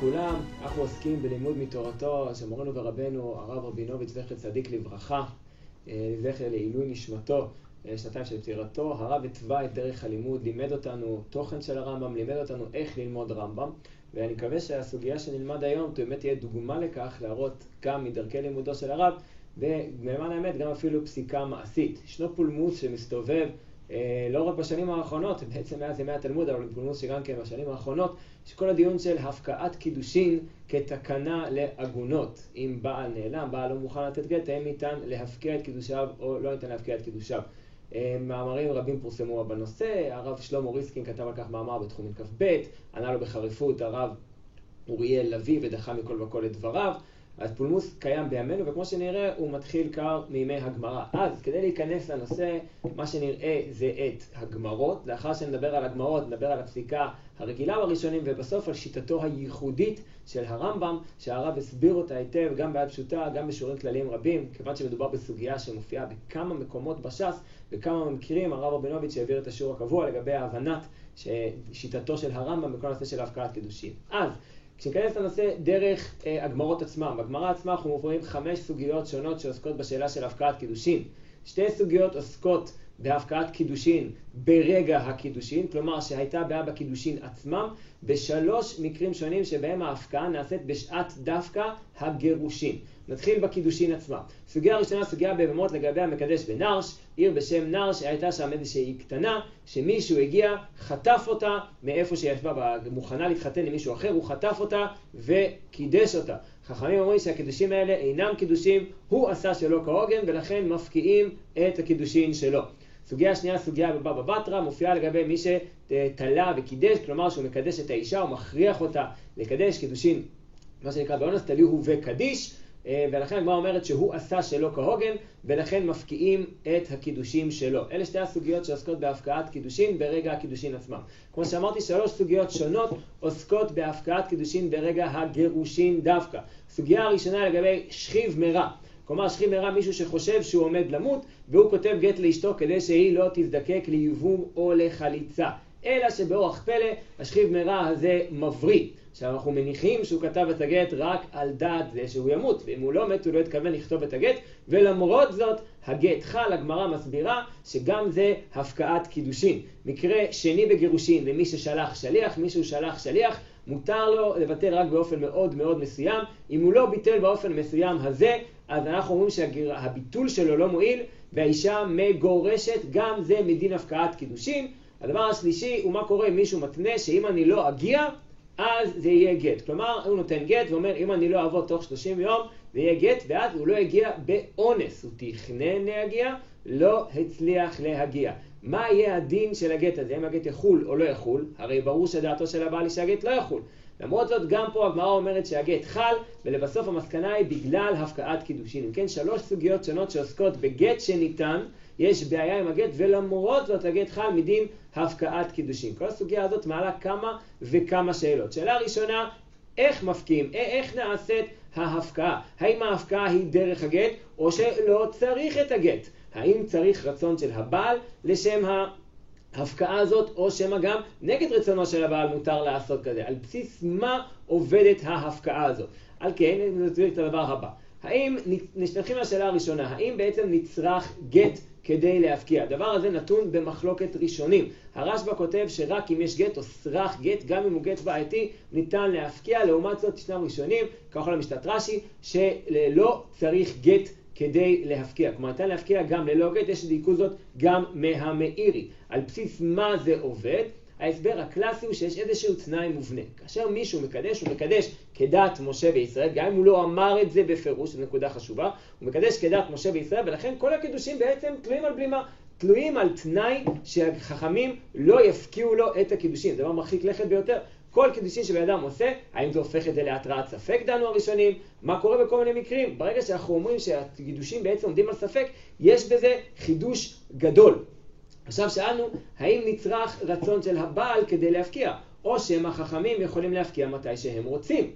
לכולם, אנחנו עוסקים בלימוד מתורתו של מורנו ורבנו הרב רבינוביץ' זכר צדיק לברכה, אה, זכר לעילוי נשמתו, אה, שנתיים של פטירתו, הרב התווה את דרך הלימוד, לימד אותנו תוכן של הרמב"ם, לימד אותנו איך ללמוד רמב"ם, ואני מקווה שהסוגיה שנלמד היום באמת תהיה דוגמה לכך, להראות גם מדרכי לימודו של הרב, ולמען האמת גם אפילו פסיקה מעשית. ישנו פולמוס שמסתובב לא רק בשנים האחרונות, בעצם מאז ימי התלמוד, אבל פולמוס שגם כן בשנים האחרונות, שכל הדיון של הפקעת קידושין כתקנה לעגונות. אם בעל נעלם, בעל לא מוכן לתת גט, האם ניתן להפקיע את קידושיו או לא ניתן להפקיע את קידושיו. אה, מאמרים רבים פורסמו בנושא, הרב שלמה ריסקין כתב על כך מאמר בתחום כ"ב, ענה לו בחריפות הרב אוריאל לביא ודחה מכל וכל את דבריו. אז פולמוס קיים בימינו, וכמו שנראה, הוא מתחיל קר מימי הגמרא. אז כדי להיכנס לנושא, מה שנראה זה את הגמרות. לאחר שנדבר על הגמרות, נדבר על הפסיקה הרגילה בראשונים, ובסוף על שיטתו הייחודית של הרמב"ם, שהרב הסביר אותה היטב, גם ביד פשוטה, גם בשיעורים כלליים רבים, כיוון שמדובר בסוגיה שמופיעה בכמה מקומות בש"ס, בכמה מקרים, הרב רבינוביץ' העביר את השיעור הקבוע לגבי ההבנת שיטתו של הרמב"ם בכל הנושא של הפקעת קידושין. אז, כשניכנס לנושא דרך אה, הגמרות עצמם, בגמרא עצמה אנחנו עוברים חמש סוגיות שונות שעוסקות בשאלה של הפקעת קידושין. שתי סוגיות עוסקות בהפקעת קידושין ברגע הקידושין, כלומר שהייתה בעיה בקידושין עצמם, בשלוש מקרים שונים שבהם ההפקעה נעשית בשעת דווקא הגירושין. נתחיל בקידושין עצמה. סוגיה ראשונה, סוגיה בהמות לגבי המקדש בנרש, עיר בשם נרש, שהייתה שם איזושהי קטנה, שמישהו הגיע, חטף אותה מאיפה שהיא ישבה, מוכנה להתחתן עם מישהו אחר, הוא חטף אותה וקידש אותה. חכמים אומרים שהקידושים האלה אינם קידושים, הוא עשה שלא כהוגן, ולכן מפקיעים את הקידושין שלו. סוגיה שנייה, סוגיה בבבא בתרא, מופיעה לגבי מי שתלה וקידש, כלומר שהוא מקדש את האישה, הוא מכריח אותה לקדש קידושין, מה שנקרא באונס, תליהו וקדיש, ולכן הגמרא אומרת שהוא עשה שלא כהוגן, ולכן מפקיעים את הקידושים שלו. אלה שתי הסוגיות שעוסקות בהפקעת קידושין ברגע הקידושין עצמם. כמו שאמרתי, שלוש סוגיות שונות עוסקות בהפקעת קידושין ברגע הגירושין דווקא. סוגיה הראשונה לגבי שכיב מרע. כלומר, שכיב מרע מישהו שחושב שהוא עומד למות, והוא כותב גט לאשתו כדי שהיא לא תזדקק ליבום או לחליצה. אלא שבאורח פלא, השכיב מרע הזה מבריא. עכשיו אנחנו מניחים שהוא כתב את הגט רק על דעת זה שהוא ימות, ואם הוא לא מת הוא לא התכוון לכתוב את הגט, ולמרות זאת הגט חל, הגמרא מסבירה שגם זה הפקעת קידושין. מקרה שני בגירושין למי ששלח שליח, מישהו שלח שליח, מותר לו לבטל רק באופן מאוד מאוד מסוים. אם הוא לא ביטל באופן מסוים הזה, אז אנחנו אומרים שהביטול שלו לא מועיל, והאישה מגורשת, גם זה מדין הפקעת קידושין. הדבר השלישי הוא מה קורה אם מישהו מתנה שאם אני לא אגיע, אז זה יהיה גט. כלומר, הוא נותן גט ואומר, אם אני לא אעבוד תוך 30 יום, זה יהיה גט, ואז הוא לא הגיע באונס. הוא תכנן להגיע, לא הצליח להגיע. מה יהיה הדין של הגט הזה? אם הגט יחול או לא יחול? הרי ברור שדעתו של הבעל היא שהגט לא יחול. למרות זאת, גם פה הגמרא אומרת שהגט חל, ולבסוף המסקנה היא בגלל הפקעת קידושין. אם כן, שלוש סוגיות שונות שעוסקות בגט שניתן, יש בעיה עם הגט, ולמרות זאת הגט חל מדין הפקעת קידושין. כל הסוגיה הזאת מעלה כמה וכמה שאלות. שאלה ראשונה, איך מפקיעים? איך נעשית ההפקעה? האם ההפקעה היא דרך הגט, או שלא צריך את הגט? האם צריך רצון של הבעל לשם ההפקעה הזאת, או שמא גם נגד רצונו של הבעל מותר לעשות כזה? על בסיס מה עובדת ההפקעה הזאת? על כן, נסביר את הדבר הבא. האם, נתחיל מהשאלה הראשונה, האם בעצם נצרך גט כדי להפקיע. הדבר הזה נתון במחלוקת ראשונים. הרשב"א כותב שרק אם יש גט או סרח גט, גם אם הוא גט בעייתי, ניתן להפקיע. לעומת זאת, ישנם ראשונים, ככה למשתת רש"י, שלא צריך גט כדי להפקיע. כלומר, ניתן להפקיע גם ללא גט, יש דייקו זאת גם מהמאירי. על בסיס מה זה עובד? ההסבר הקלאסי הוא שיש איזשהו תנאי מובנה. כאשר מישהו מקדש, הוא מקדש כדת משה וישראל, גם אם הוא לא אמר את זה בפירוש, זו נקודה חשובה, הוא מקדש כדת משה וישראל, ולכן כל הקידושים בעצם תלויים על בלימה. תלויים על תנאי שהחכמים לא יפקיעו לו את הקידושים. זה דבר מרחיק לכת ביותר. כל קידושין שבן אדם עושה, האם זה הופך את זה להתרעת ספק, דנו הראשונים? מה קורה בכל מיני מקרים? ברגע שאנחנו אומרים שהקידושין בעצם עומדים על ספק, יש בזה חידוש גדול. עכשיו שאלנו, האם נצרך רצון של הבעל כדי להפקיע, או שהם החכמים יכולים להפקיע מתי שהם רוצים.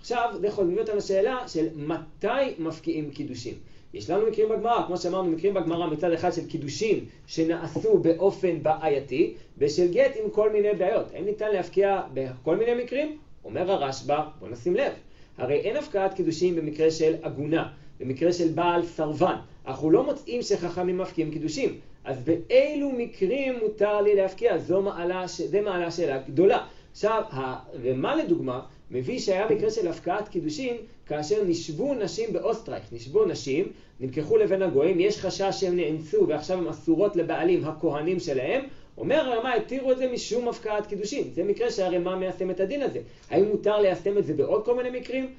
עכשיו, זה יכול להיות אותנו לשאלה של מתי מפקיעים קידושים. יש לנו מקרים בגמרא, כמו שאמרנו, מקרים בגמרא מצד אחד של קידושים שנעשו באופן בעייתי, ושל גט עם כל מיני בעיות. האם ניתן להפקיע בכל מיני מקרים, אומר הרשב"א, בוא נשים לב, הרי אין הפקעת קידושין במקרה של עגונה, במקרה של בעל סרבן. אנחנו לא מוצאים שחכמים מפקיעים קידושין. אז באילו מקרים מותר לי להפקיע? זו מעלה, זה מעלה שאלה גדולה. עכשיו, הרמ"א לדוגמה, מביא שהיה מקרה של הפקעת קידושין כאשר נשבו נשים באוסטרייך, נשבו נשים, נלקחו לבן הגויים, יש חשש שהם נאנסו ועכשיו הן אסורות לבעלים הכהנים שלהם, אומר הרמ"א, התירו את זה משום הפקעת קידושין. זה מקרה שהרמ"א מיישם את הדין הזה. האם מותר ליישם את זה בעוד כל מיני מקרים?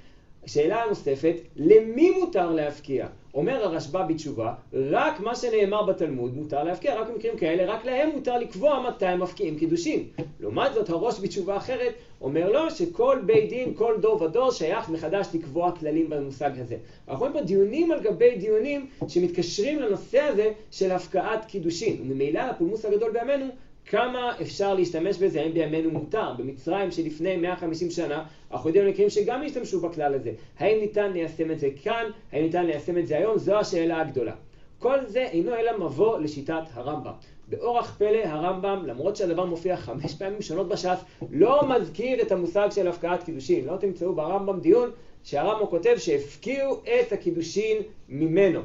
שאלה נוספת, למי מותר להפקיע? אומר הרשב"א בתשובה, רק מה שנאמר בתלמוד מותר להפקיע, רק במקרים כאלה, רק להם מותר לקבוע מתי הם מפקיעים קידושין. לעומת זאת, הראש בתשובה אחרת אומר לו שכל בית דין, כל דור ודור שייך מחדש לקבוע כללים במושג הזה. אנחנו רואים פה דיונים על גבי דיונים שמתקשרים לנושא הזה של הפקעת קידושין. וממילא הפולמוס הגדול בימינו כמה אפשר להשתמש בזה, האם בימינו מותר? במצרים שלפני 150 שנה, אנחנו יודעים מקרים שגם השתמשו בכלל הזה. האם ניתן ליישם את זה כאן? האם ניתן ליישם את זה היום? זו השאלה הגדולה. כל זה אינו אלא מבוא לשיטת הרמב"ם. באורח פלא הרמב"ם, למרות שהדבר מופיע חמש פעמים שונות בש"ס, לא מזכיר את המושג של הפקעת קידושין. לא תמצאו ברמב"ם דיון שהרמב"ם כותב שהפקיעו את הקידושין ממנו.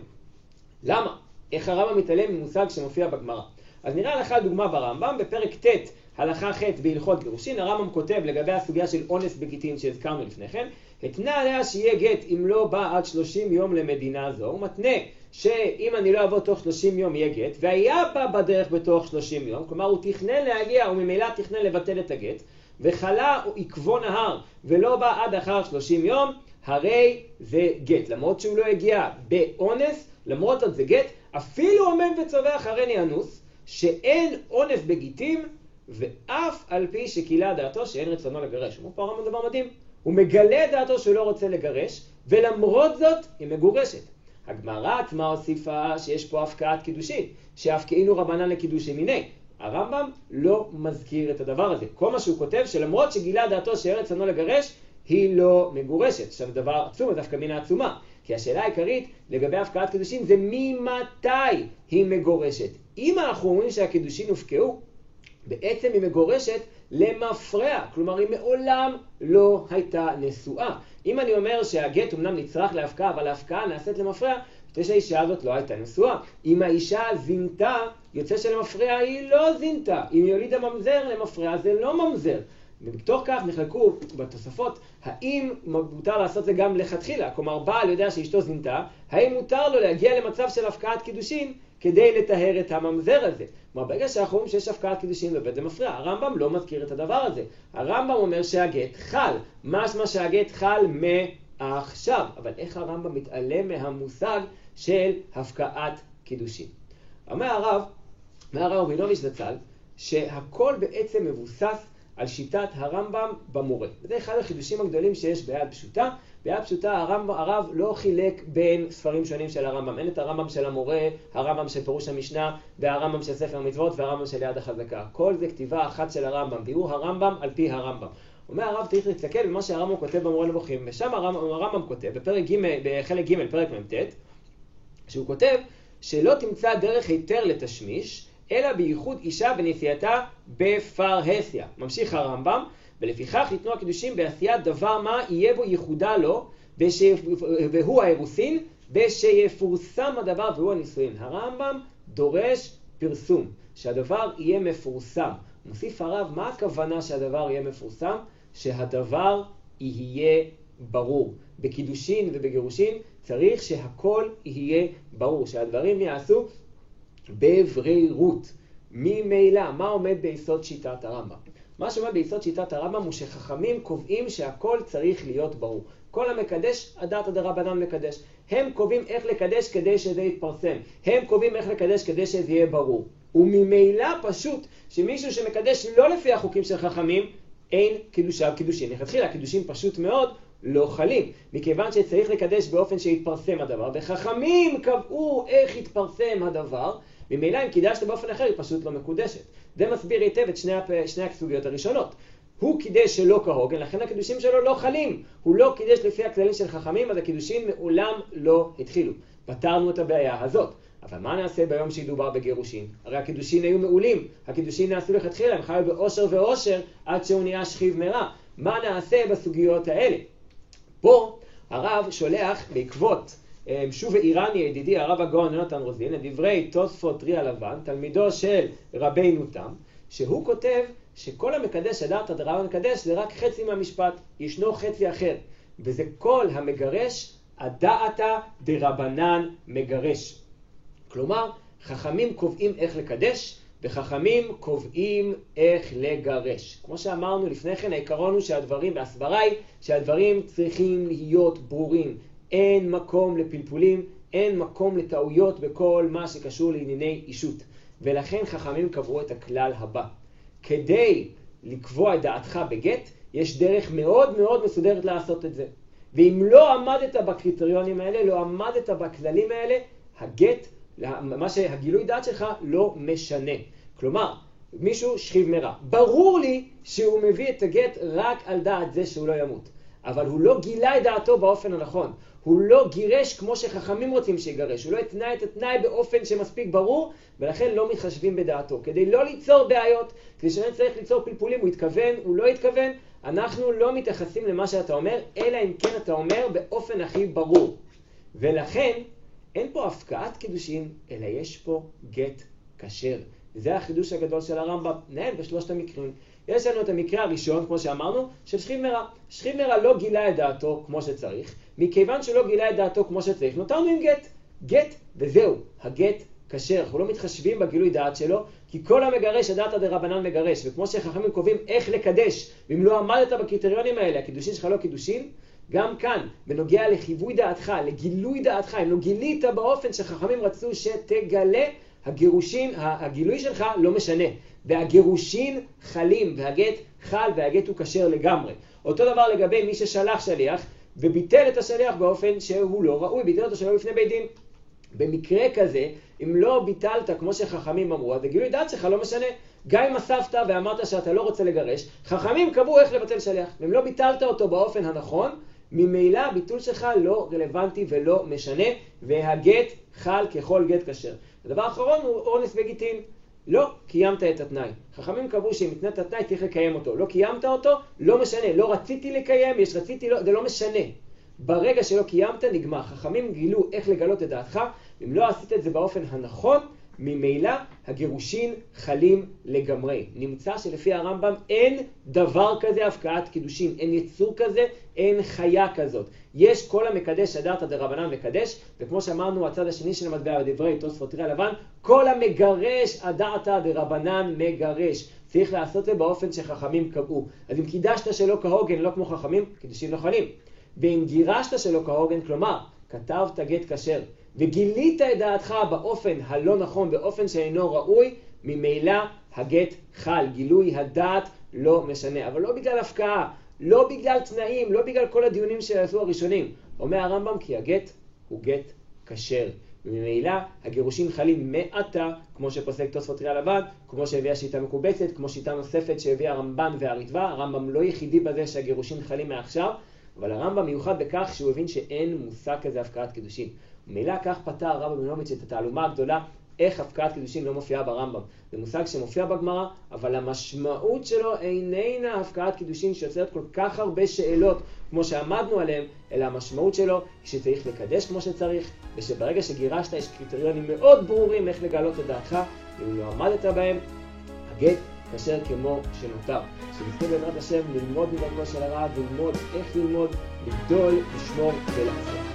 למה? איך הרמב"ם מתעלם ממושג שמופיע בגמרא? אז נראה לך דוגמה ברמב"ם, בפרק ט', הלכה ח' בהלכות גירושין, הרמב"ם כותב לגבי הסוגיה של אונס בגיטין שהזכרנו לפני כן, התנה עליה שיהיה גט אם לא בא עד 30 יום למדינה זו, הוא מתנה שאם אני לא אבוא תוך 30 יום יהיה גט, והיה בא בדרך בתוך 30 יום, כלומר הוא תכנן להגיע, הוא ממילא תכנן לבטל את הגט, וחלה עקבו נהר ולא בא עד אחר 30 יום, הרי זה גט. למרות שהוא לא הגיע באונס, למרות זאת זה גט, אפילו עומד וצווח הרי אנוס, שאין אונס בגיטים, ואף על פי שקילה דעתו שאין רצונו לגרש. הוא פה הרמב"ם דבר מדהים. הוא מגלה דעתו שהוא לא רוצה לגרש, ולמרות זאת היא מגורשת. הגמרא עצמה הוסיפה שיש פה הפקעת קידושין, שהפקעינו רבנן לקידושי מיני. הרמב"ם לא מזכיר את הדבר הזה. כל מה שהוא כותב, שלמרות שגילה דעתו שאין רצונו לגרש, היא לא מגורשת. עכשיו דבר עצום, דווקא מן העצומה. כי השאלה העיקרית לגבי הפקעת קידושין זה ממתי היא מגורשת. אם אנחנו אומרים שהקידושין הופקעו, בעצם היא מגורשת למפרע, כלומר היא מעולם לא הייתה נשואה. אם אני אומר שהגט אמנם נצרך להפקעה, אבל ההפקעה נעשית למפרע, יוצא שהאישה הזאת לא הייתה נשואה. אם האישה זינתה, יוצא שלמפרע היא לא זינתה. אם היא הולידה ממזר, למפרע זה לא ממזר. ומתוך כך נחלקו בתוספות, האם מותר לעשות זה גם לכתחילה, כלומר בעל יודע שאשתו זינתה, האם מותר לו להגיע למצב של הפקעת קידושין כדי לטהר את הממזר הזה. כלומר, ברגע שאנחנו אומרים שיש הפקעת קידושין בבית זה מפריע, הרמב"ם לא מזכיר את הדבר הזה. הרמב"ם אומר שהגט חל, משמע שהגט חל מעכשיו. אבל איך הרמב"ם מתעלם מהמושג של הפקעת קידושין? אומר הרב, אומר הרב רבינוביץ' זצ"ל, שהכל בעצם מבוסס על שיטת הרמב"ם במורה. וזה אחד החידושים הגדולים שיש ביד פשוטה. ביד פשוטה הרמב, הרב לא חילק בין ספרים שונים של הרמב"ם. אין את הרמב"ם של המורה, הרמב"ם של פירוש המשנה, והרמב"ם של ספר המצוות והרמב"ם של יד החזקה. כל זה כתיבה אחת של הרמב"ם, ביאור הרמב"ם על פי הרמב"ם. אומר הרב צריך להסתכל במה שהרמב"ם כותב במורה נבוכים, ושם הרמב"ם, הרמב"ם כותב, בפרק ג', בחלק ג', פרק מ"ט, שהוא כותב שלא תמצא דרך היתר לתשמיש, אלא בייחוד אישה בנשיאתה בפרהסיה. ממשיך הרמב"ם, ולפיכך ייתנו הקידושים בעשיית דבר מה יהיה בו ייחודה לו, והוא האירוסין, ושיפורסם הדבר והוא הנישואין. הרמב"ם דורש פרסום, שהדבר יהיה מפורסם. מוסיף הרב, מה הכוונה שהדבר יהיה מפורסם? שהדבר יהיה ברור. בקידושין ובגירושין צריך שהכל יהיה ברור, שהדברים יעשו בברירות. ממילא, מה עומד ביסוד שיטת הרמב"ם? מה שעומד ביסוד שיטת הרמב"ם הוא שחכמים קובעים שהכל צריך להיות ברור. כל המקדש, הדעת הדרבנן מקדש. הם קובעים איך לקדש כדי שזה יתפרסם. הם קובעים איך לקדש כדי שזה יהיה ברור. וממילא פשוט שמישהו שמקדש לא לפי החוקים של חכמים, אין קידושיו קידושין. לכתחילה, קידושין פשוט מאוד לא חלים, מכיוון שצריך לקדש באופן שיתפרסם הדבר, וחכמים קבעו איך יתפרסם הדבר, ממילא אם קידשת באופן אחר היא פשוט לא מקודשת. זה מסביר היטב את שני, הפ... שני הסוגיות הראשונות. הוא קידש שלא כהוגן, לכן הקידושים שלו לא חלים. הוא לא קידש לפי הכללים של חכמים, אז הקידושים מעולם לא התחילו. פתרנו את הבעיה הזאת. אבל מה נעשה ביום שידובר בגירושין? הרי הקידושין היו מעולים. הקידושין נעשו לכתחילה, הם חיו באושר ואושר עד שהוא נהיה שכיב מרע. מה נעשה בסוגיות האלה. פה הרב שולח בעקבות שוב איראני ידידי הרב הגאון יונתן רוזין לדברי תוספות טרי הלבן, תלמידו של רבינו תם, שהוא כותב שכל המקדש הדרת דרבן מקדש זה רק חצי מהמשפט, ישנו חצי אחר, וזה כל המגרש הדעתה דרבנן מגרש. כלומר, חכמים קובעים איך לקדש, וחכמים קובעים איך לגרש. כמו שאמרנו לפני כן, העיקרון הוא שהדברים, והסברה היא שהדברים צריכים להיות ברורים. אין מקום לפלפולים, אין מקום לטעויות בכל מה שקשור לענייני אישות. ולכן חכמים קבעו את הכלל הבא: כדי לקבוע את דעתך בגט, יש דרך מאוד מאוד מסודרת לעשות את זה. ואם לא עמדת בקריטריונים האלה, לא עמדת בכללים האלה, הגט, מה שהגילוי דעת שלך לא משנה. כלומר, מישהו שכיב מרע. ברור לי שהוא מביא את הגט רק על דעת זה שהוא לא ימות. אבל הוא לא גילה את דעתו באופן הנכון. הוא לא גירש כמו שחכמים רוצים שיגרש. הוא לא התנה את התנאי באופן שמספיק ברור, ולכן לא מתחשבים בדעתו. כדי לא ליצור בעיות, כדי שלא צריך ליצור פלפולים, הוא התכוון, הוא לא התכוון, אנחנו לא מתייחסים למה שאתה אומר, אלא אם כן אתה אומר באופן הכי ברור. ולכן, אין פה הפקעת קידושין, אלא יש פה גט כשר. זה החידוש הגדול של הרמב"ם, נהל בשלושת המקרים. יש לנו את המקרה הראשון, כמו שאמרנו, של שכיב מרע. שכיב מרע לא גילה את דעתו כמו שצריך, מכיוון שלא גילה את דעתו כמו שצריך, נותרנו עם גט. גט, וזהו, הגט כשר. אנחנו לא מתחשבים בגילוי דעת שלו, כי כל המגרש, הדעתא דרבנן מגרש. וכמו שחכמים קובעים איך לקדש, ואם לא עמדת בקריטריונים האלה, הקידושין שלך לא קידושין, גם כאן, בנוגע לחיווי דעתך, לגילוי דעתך, אם לא גילית באופן שחכמים רצו שתגלה, הגירושין, הגילוי שלך לא משנה. והגירושין חלים, והגט חל והגט הוא כשר לגמרי. אותו דבר לגבי מי ששלח שליח וביטל את השליח באופן שהוא לא ראוי, ביטל אותו שלא בפני בית דין. במקרה כזה, אם לא ביטלת כמו שחכמים אמרו, אז הגילוי דעת שלך לא משנה. גם אם אספת ואמרת שאתה לא רוצה לגרש, חכמים קבעו איך לבטל שליח. ואם לא ביטלת אותו באופן הנכון, ממילא הביטול שלך לא רלוונטי ולא משנה, והגט חל ככל גט כשר. הדבר האחרון הוא אונס בגיטין. לא קיימת את התנאי. חכמים קבעו שאם התנית התנאי צריך לקיים אותו. לא קיימת אותו, לא משנה. לא רציתי לקיים, יש רציתי, לא, זה לא משנה. ברגע שלא קיימת, נגמר. חכמים גילו איך לגלות את דעתך, אם לא עשית את זה באופן הנכון, ממילא הגירושין חלים לגמרי. נמצא שלפי הרמב"ם אין דבר כזה הפקעת קידושין, אין יצור כזה, אין חיה כזאת. יש כל המקדש הדרתא דרבנן מקדש, וכמו שאמרנו, הצד השני של המטבע בדברי תוספות תראה לבן, כל המגרש הדרתא דרבנן מגרש. צריך לעשות את זה באופן שחכמים קבעו. אז אם קידשת שלא כהוגן, לא כמו חכמים, קידושין לא חלים. ואם גירשת שלא כהוגן, כלומר, כתבת גט כשר, וגילית את דעתך באופן הלא נכון, באופן שאינו ראוי, ממילא הגט חל. גילוי הדעת לא משנה. אבל לא בגלל הפקעה, לא בגלל תנאים, לא בגלל כל הדיונים שעשו הראשונים. אומר הרמב"ם כי הגט הוא גט כשר. וממילא הגירושים חלים מעתה, כמו שפוסק תוספות ריאה לבן, כמו שהביאה שיטה מקובצת, כמו שיטה נוספת שהביאה הרמב"ן והריטב"א. הרמב"ם לא יחידי בזה שהגירושים חלים מעכשיו, אבל הרמב"ם מיוחד בכך שהוא הבין שאין מושג כזה הפקעת קידושין. ומילא כך פתר הרב רבינוביץ' את התעלומה הגדולה איך הפקעת קידושין לא מופיעה ברמב"ם. זה מושג שמופיע בגמרא, אבל המשמעות שלו איננה הפקעת קידושין שיוצרת כל כך הרבה שאלות כמו שעמדנו עליהן, אלא המשמעות שלו היא שצריך לקדש כמו שצריך, ושברגע שגירשת יש קריטריונים מאוד ברורים איך לגלות את דעתך, אם לא עמדת בהם, הגט כשר כמו שנותר. שנזכה בעזרת השם ללמוד מדרכו של הרב, ללמוד איך ללמוד, לגדול, לשמור ולעשות.